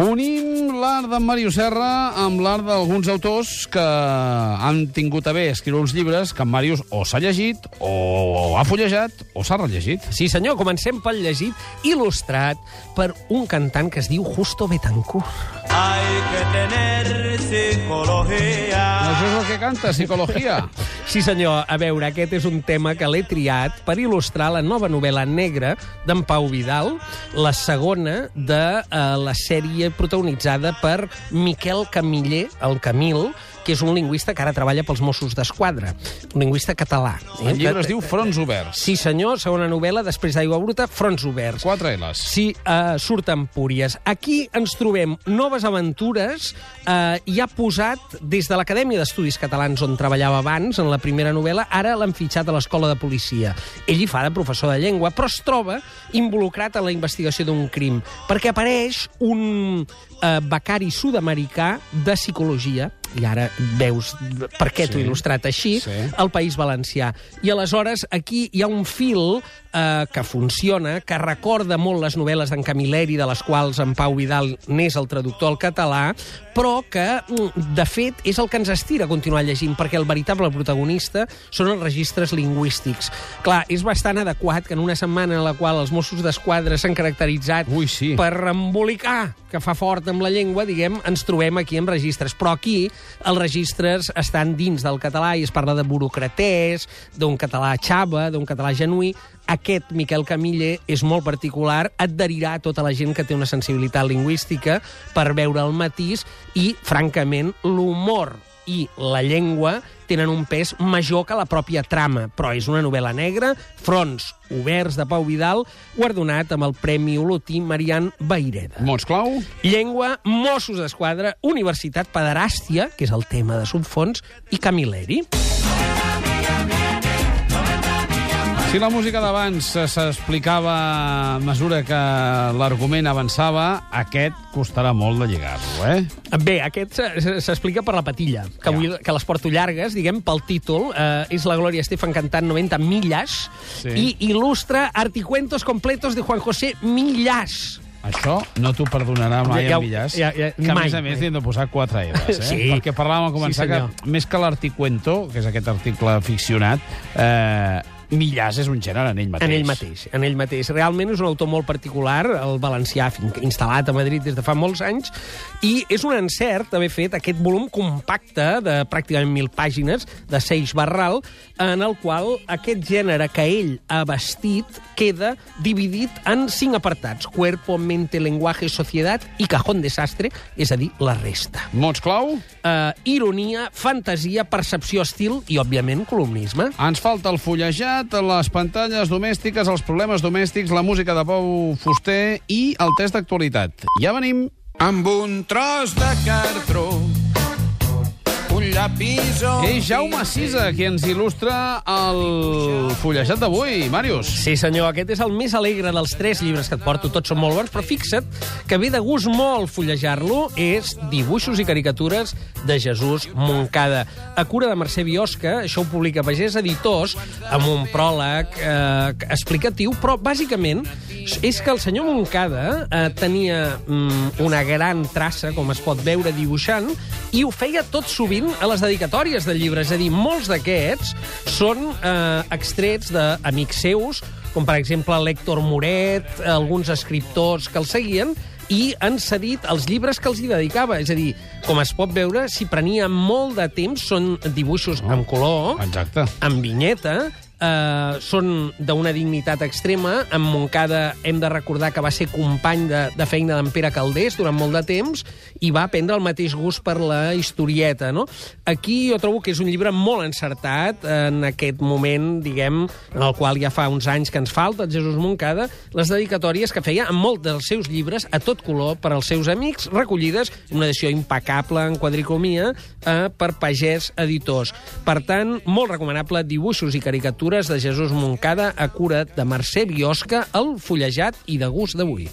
Unim l'art d'en Mario Serra amb l'art d'alguns autors que han tingut a bé escriure uns llibres que en Màrius o s'ha llegit, o ha fullejat, o s'ha rellegit. Sí, senyor, comencem pel llegit, il·lustrat per un cantant que es diu Justo Betancourt. Hay que tener psicología. Canta, Psicologia. Sí, senyor, a veure, aquest és un tema que l'he triat per il·lustrar la nova novel·la negra d'en Pau Vidal, la segona de eh, la sèrie protagonitzada per Miquel Camiller, el Camil, que és un lingüista que ara treballa pels Mossos d'Esquadra, un lingüista català. El llibre es diu Fronts Oberts. Sí, senyor, segona novel·la, després d'Aigua Bruta, Fronts Oberts. Quatre L's. Sí, uh, surt Empúries. Aquí ens trobem noves aventures. Uh, i ha posat, des de l'Acadèmia d'Estudis Catalans, on treballava abans, en la primera novel·la, ara l'han fitxat a l'Escola de Policia. Ell hi fa de professor de llengua, però es troba involucrat en la investigació d'un crim, perquè apareix un uh, becari sud-americà de psicologia, i ara veus per què t'ho Sí. he il·lustrat així, Sí. al País Valencià. I aleshores aquí hi ha un fil eh, que funciona, que recorda molt les novel·les d'en Camilleri, de les quals en Pau Vidal n'és el traductor al català, però que, mm, de fet, és el que ens estira a continuar llegint, perquè el veritable protagonista són els registres lingüístics. Clar, és bastant adequat que en una setmana en la qual els Mossos d'Esquadra s'han caracteritzat Ui, sí. per embolicar, que fa fort amb la llengua, diguem, ens trobem aquí amb registres. Però aquí els registres estan dins del català i es parla de burocratès, d'un català xava, d'un català genuí. Aquest Miquel Camiller és molt particular, adherirà a tota la gent que té una sensibilitat lingüística per veure el matís i, francament, l'humor i la llengua tenen un pes major que la pròpia trama, però és una novel·la negra, fronts oberts de Pau Vidal, guardonat amb el Premi Olotí Marian Baireda. Mots clau? Llengua, Mossos d'Esquadra, Universitat Pederàstia, que és el tema de subfons, i Camilleri. Si la música d'abans s'explicava a mesura que l'argument avançava, aquest costarà molt de lligar-lo, eh? Bé, aquest s'explica per la patilla, que, Ja. vull, que les porto llargues, diguem, pel títol. Eh, és la Gloria Estefan cantant 90 millas Sí. i il·lustra articuentos completos de Juan José Millas. Això no t'ho perdonarà mai, Ja- ja- en Millàs. ja- ja- que, a mai, més a més, li hem de posar quatre L's, eh? Sí. Perquè parlàvem a començar Sí, senyor. que, més que l'articuento, que és aquest article ficcionat, eh, Millàs és un gènere en ell mateix. En ell mateix, en ell mateix. Realment és un autor molt particular, el valencià, instal·lat a Madrid des de fa molts anys, i és un encert haver fet aquest volum compacte de pràcticament mil pàgines, de Seix Barral, en el qual aquest gènere que ell ha vestit queda dividit en cinc apartats. Cuerpo, mente, lenguaje, societat i cajón desastre, és a dir, la resta. Mots clau? Uh, ironia, fantasia, percepció, estil i, òbviament, columnisme. Ens falta el fullejat, les pantalles domèstiques, els problemes domèstics, la música de Pau Fuster i el test d'actualitat. Ja venim. Amb un tros de cartró. És Jaume Sisa qui ens il·lustra el fullejat d'avui, Màrius. Sí, senyor, aquest és el més alegre dels tres llibres que et porto. Tots són molt bons, però fixa't que ve de gust molt fullejar-lo. És Dibuixos i caricatures de Jesús Moncada. A cura de Mercè Biosca, això ho publica Pagès Editors, amb un pròleg eh, explicatiu, però bàsicament és que el senyor Moncada eh, tenia mm, una gran traça, com es pot veure, dibuixant, i ho feia tot sovint a les dedicatòries del llibre. És a dir, molts d'aquests són eh, extrets d'amics seus, com per exemple l'Héctor Moret, alguns escriptors que el seguien, i han cedit els llibres que els hi dedicava. És a dir, com es pot veure, s'hi prenia molt de temps, són dibuixos en color, Exacte. amb vinyeta, eh, són d'una dignitat extrema. En Moncada hem de recordar que va ser company de, de feina d'en Pere Caldés durant molt de temps i va prendre el mateix gust per la historieta. No? Aquí jo trobo que és un llibre molt encertat en aquest moment, diguem, en el qual ja fa uns anys que ens falta, el Jesús Moncada, les dedicatòries que feia en molts dels seus llibres, a tot color, per als seus amics, recollides en una edició impecable en quadricomia eh, per Pagès Editors. Per tant, molt recomanable dibuixos i caricatures de Jesús Moncada a cura de Mercè Biosca, el fullejat i de gust d'avui.